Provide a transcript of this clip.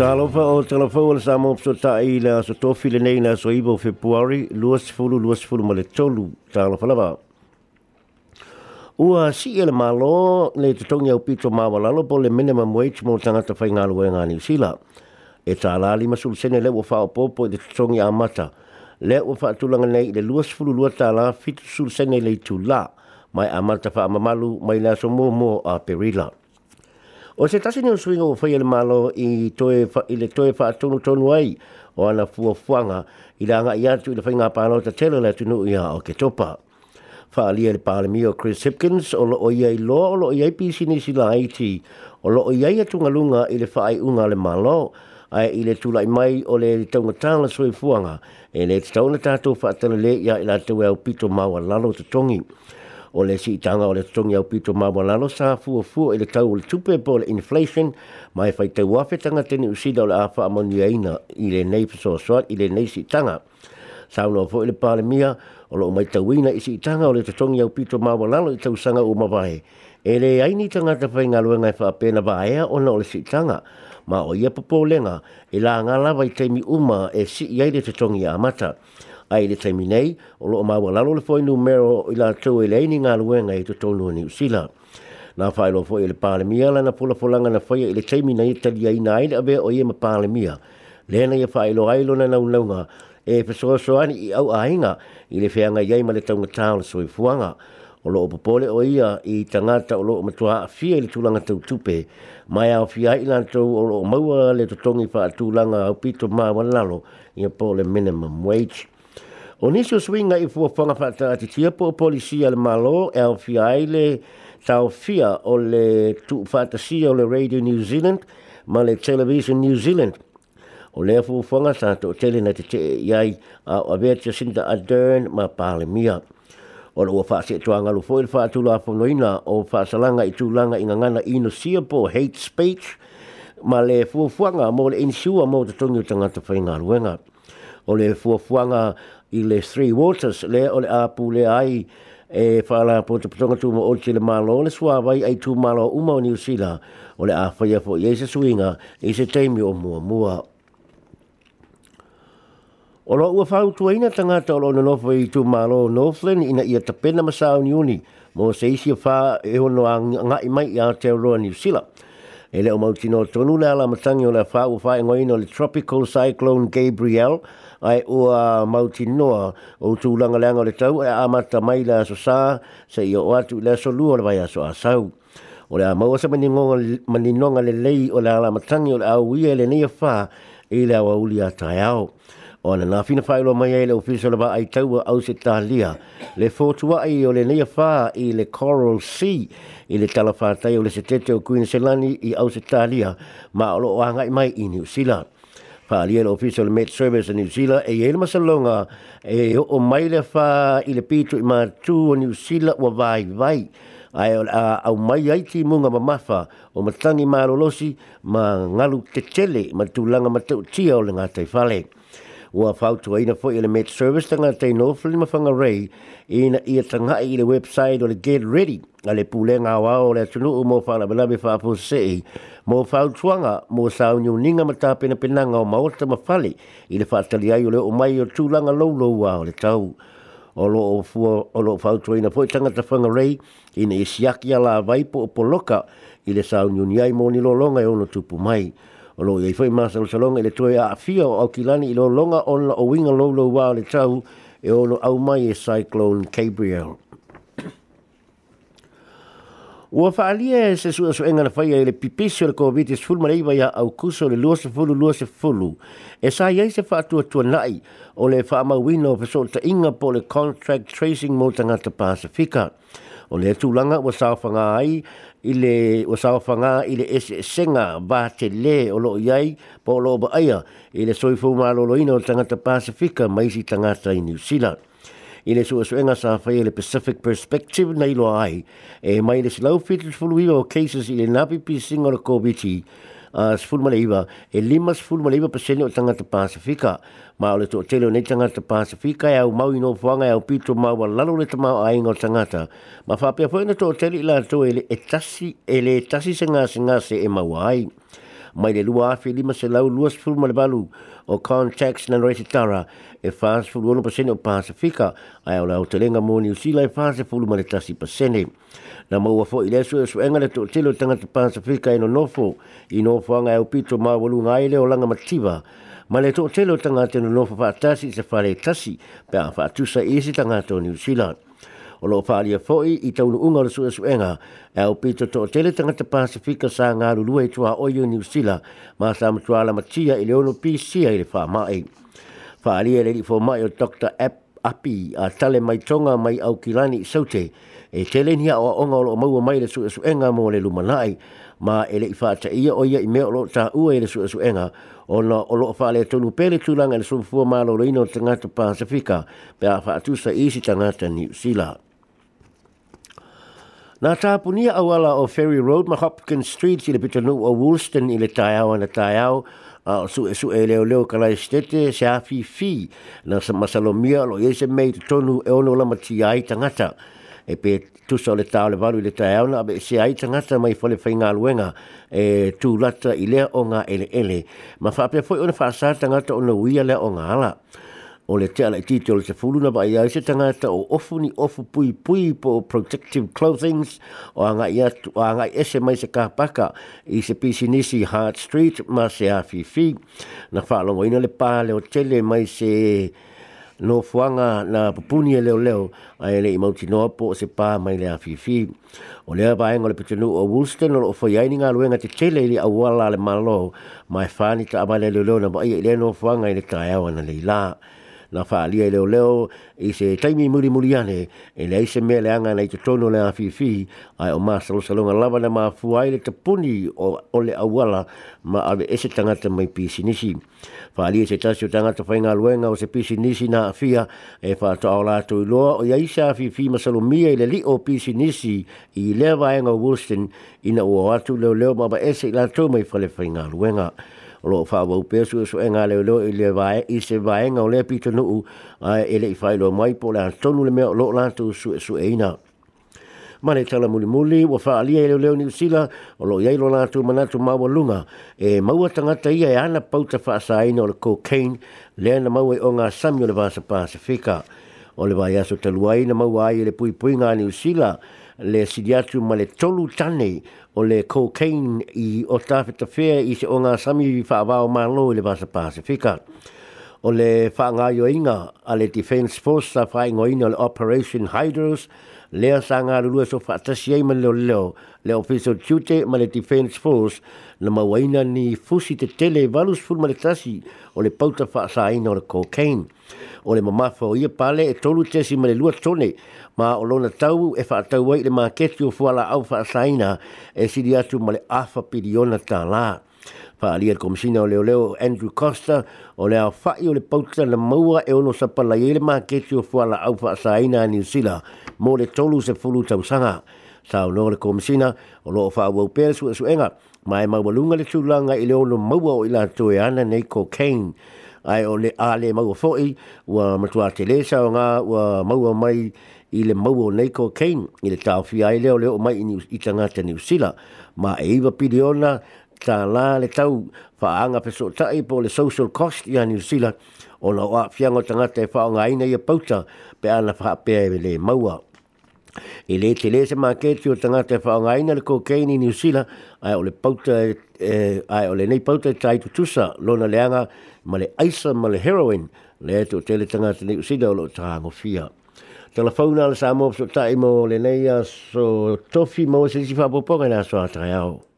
talofa o talofa o le sa mopso ta i la so tofi le nei na so ibo februari luas fulu luas fulu ma le tolu talofa lava ua si e le malo le tatongi o pito lalo po le minimum wage mo tangata fai ngalu e ngani usila e ta la lima sulu sene le ua fao popo i le tatongi a le ua tulanga nei le luas fulu lua ta la fitu sulu sene le tu la mai amata fa amamalu mai la so mo mo a perila O se tasi ni swing o whaia el malo i toe, i le toe wha tonu tonu ai o ana fua fuanga i la anga i atu i le whainga pāno ta tele le tunu ia a o ke topa. Wha alia le pāle mio Chris Hipkins o lo o iai lo o lo o pisi ni si la iti o lo o iai atunga lunga i le whaai unga le malo ai i le tūlai mai o le taunga tāna soi fuanga e le taunga tātou wha atana ia i la tau e au pito maua lalo Ta tongi o le si tanga o le tongi au pito mawa lalo sa fua fua e le tau o le tupe po le inflation ma e fai te wafe tanga tene usida o le afa amoni aina i le nei pa soa i le nei si tanga. Sa unwa fua i le pale mia o lo mai tau ina i si tanga o le tongi au pito mawa lalo i tau sanga o mawae. E le aini tanga te fai ngalua ngai fa apena vaea o na o le si tanga ma o ia popolenga e la ngalawa i teimi uma e si iaire te tongi a mata ai le taimi nei o loo maua lalo le foi numero i la tau e leini ngā luenga i tutonu ni usila. na whae loa foi le pāle mia la na pula pulanga na whaia i le taimi nei tali ai nā aile awe o ia ma pāle mia. Lēna ia lo loa ailo na naunaunga e pasoa soani i au ainga i le whianga iei ma le taunga tāo le soi fuanga. O lo popole o ia i tangata o lo matua a fia i le tūlanga tau tupe. Mai au ai lan lantou o lo maua le totongi wha a tūlanga au pito mā wanalo i pole minimum wage. O nisi swinga i fua whanga whata a te tiapo polisi al malo, Alfie Aile, tau fia o le tu fata sia o le Radio New Zealand, ma le Television New Zealand. O lea fua whanga sa to tele na te te e iai a o avea sinta a Dern ma pale mia. O lua wha se tu angalu fwoi wha tu la fono ina o wha salanga i tu langa inga ngana ino siapo hate speech, ma le fua fonga mo le insua mo te tungi o tangata whainga ruenga o le fuafuanga i le Three Waters, le o le apu le ai e whala po te putonga tu mo ochi le malo o le suawai ai tu malo uma o niusila o le awhaia fo i eise suinga i se teimi o mua mua. O lo ua whau tuaina tangata o lo na nofo i tu malo o Northland ina ia tapena masau ni uni mo se isi a wha e hono a ngai mai i a te roa niusila. Niusila e leo mautino tonu le ala matangi o le whau whae ngoino le Tropical Cyclone Gabriel ai ua a o tū langa leanga le tau e amata mai le aso sā se i o atu le aso lua le vai aso asau. O le a maua sa maninonga le lei o le ala matangi o le au ia le nea whā i le awa uli a tai au o na nafina fai lo mai le ofiso le ba ai tau au se talia le fotua ai o le nea fa i le Coral Sea i le talafatai o le se o Queensland i au se talia ma o lo o mai i New Zealand fa alia le ofiso le Met Service in New Zealand e ele masalonga e o mai le fa i le pitu i matu o New Zealand wa vai vai ai o au mai ai ti munga ma mafa o matangi malolosi ma ngalu te tele ma tulanga ma tau tia o le ngātai whalei ua fautu aina fo i le Met Service tanga te no fili mawhanga rei ina i a tanga i le website o le Get Ready a le pule ngā wao le atunu u mō whāna malami whāpō sei mō fautuanga mō sāunio ninga ma tāpena penanga o maota ma whale i le whātali ai o le o mai o tūlanga loulou wao le tau o lo o fua o lo fautu aina fo i tanga ta whanga rei ina i siakia la vaipo o poloka i le sāunio ni ai mō ni e ono tupu mai o lo yei foi masa o salonga ele toi a fio o kilani lo longa o la o winga lo lo wa le tau e o au mai e Cyclone Gabriel. Ua faalia e se sua su enga na faya ele pipisio le COVID e sfulma leiva ya au kuso le lua e se fulu lua se fulu. E sa yei se faatua tua nai o le faama wino fesol ta inga po le contract tracing mo tangata pasifika. Ua o le tūlanga o sāwhanga ai i le o sāwhanga i le ese senga vā te le o lo iai pa o lo ba aia i le soifu mālolo ina o tangata Pasifika mai si tangata i New Zealand i le suenga sa fai e le pacific perspective nei loa ai e mai le silau fitufuluiva o cases i le napipisiga o le koviti Ah, sepuluh malam iba. E limas sepuluh malam iba pasalnya orang tengah terpasifika. Ma oleh tu hotel ni tengah terpasifika. Ya e mau ino fuang ya e pito mau lalu le temau aing orang tengah ta. Ma fapi apa ini tu hotel ilah tu ele etasi e ele etasi sengas sengas se emau aing mai le lua afi lima se lau lua sifuru ma le balu o contacts na Noreti Tara e fāse fulu ono pasene o Pasifika ai au lau telenga mō New Zealand e fāse fulu ma le tasi pasene. Na maua fo i le su e su enga le tō telo tangata Pasifika e no nofo i nofo anga e o pito mā walu ngai o langa mativa ma le tō telo tangata no nofo fātasi se fare tasi pe a fātusa i e si tangata o New Zealand o loo whaalia fo'i i taunu unga le suesu enga e au pito to tele te Pasifika sa ngā rurua tua oio New Zealand ma sa mtuala matia i leono pisia i le wha mai. Whaalia le li fo mai o Dr. App api a tale mai tonga mai au kilani i saute e tele ni a o onga o maua mai le suesu enga mo le lumanai ma ele i whaata ia o ia i mea o lo ta ua i le suesu enga o na o lo whaale tonu pele tūlanga le sumfua mālo reino tangata Pasifika pe a whaatusa isi si tangata ni Zealand. Nā tāpunia awala o Ferry Road ma Hopkins Street i le pitanu o Woolston i le taiao ana taiao a uh, su e su e leo leo ka lai stete se a fi fi na sa masalomia lo yese mei te tonu e ono la mati ai tangata e pe tusa o le tau le valu i le taiao na abe se ai tangata mai fole fai ngā luenga e tu lata i lea o ngā ele ele ma fa apia fwoi ona fa asa tangata ona uia lea o ngā ala o le te ala i le te fuluna ba ia se tangata o ofu ni ofu pui pui po protective clothing o anga i atu o anga i ese mai se kāpaka i se pisi nisi Hart Street ma se awhiwhi na whaalongo ina le pāle o tele mai se no fuanga na pupuni e leo leo a ele i mauti noa po se pā mai le a fifi. O lea vai ngole petenu o Woolston o fo yaini ngā luenga te tele ili awala le malo mai whāni ta amale leo leo na vai e i le no fuanga i le tae awana le ilaa na fa ali leo leo i se taimi muri muri ane e le aise me le anga nei te tono le afifi ai o ma salo salo nga lava na fuai le te puni o, o le awala ma ave ese tangata mai pisi nisi fa ali se tasio tangata fai ngā luenga o se pisi nisi na afia e fa to au lato i loa o i aise afifi ma salo mia i le li o pisi nisi i lewa enga Wilson ina ua watu leo leo ma ba ese i lato mai fale fai ngā luenga lo fa wo pe su su en ale lo ile va e se va en ole pito no ele i failo mai po la tonu le me lo la tu su e su eina Mane tala muli muli, wa faa lia ilo leo ni usila, o lo yeilo la tu manatu mawa lunga. E maua tangata ia e ana pauta faa sa aina o le cocaine, lea na maua i o nga samio le vasa pasifika. O le vai aso na aina maua ai le pui pui nga ni usila, le sidi atu ma le tolu tane o le cocaine i o tafetafea i se o ngā sami i whaavao mālo i le basa Pasifika o le whaanga inga a le Defence Force sa whaingo ina le Operation Hydros lea sa ngā rurua so whaatasi ei ma leo leo le Official Tute ma le Defence Force na mawaina ni fusi te tele valus ma le tasi o le pauta whaasa ina o le cocaine o le mamafo ia pale e tolu tesi ma le lua tone ma o lona tau e whaatau wai le maketi o fuala au whaasa ina e siri atu ma le afa piriona tā laa fa ali er komisina ole ole Andrew Costa ole a fa i ole pauta le maua e ono sa pala i ele maa kesi o fuala au fa sa aina a New mo le tolu se fulu tau sanga sa o no le komisina o fa au pere su su enga ma e le tūlanga i le ono maua o ila toe ana nei ko ai ole ale a le maua foi ua matua te le sa o maua mai i le maua o nei ko Kane i le tau fia i leo leo mai i tangata New Zealand ma e iwa pili ona tā lā le tau whaanga peso tae po le social cost i a New Zealand o na oa whiango tangata e whaanga aina i a pauta pe ana whaapea pe le maua. I le te lese maketi o tangata e whaanga aina le kokeini i New sila ai o le pauta e, e, ai o le nei pauta e tai tutusa lona leanga ma le aisa ma le heroin le tu te le tangata ni usida o lo tahango fia. Telefona le sa mo so tae mo le nei so tofi mo se si whapopoka e na so atrayao.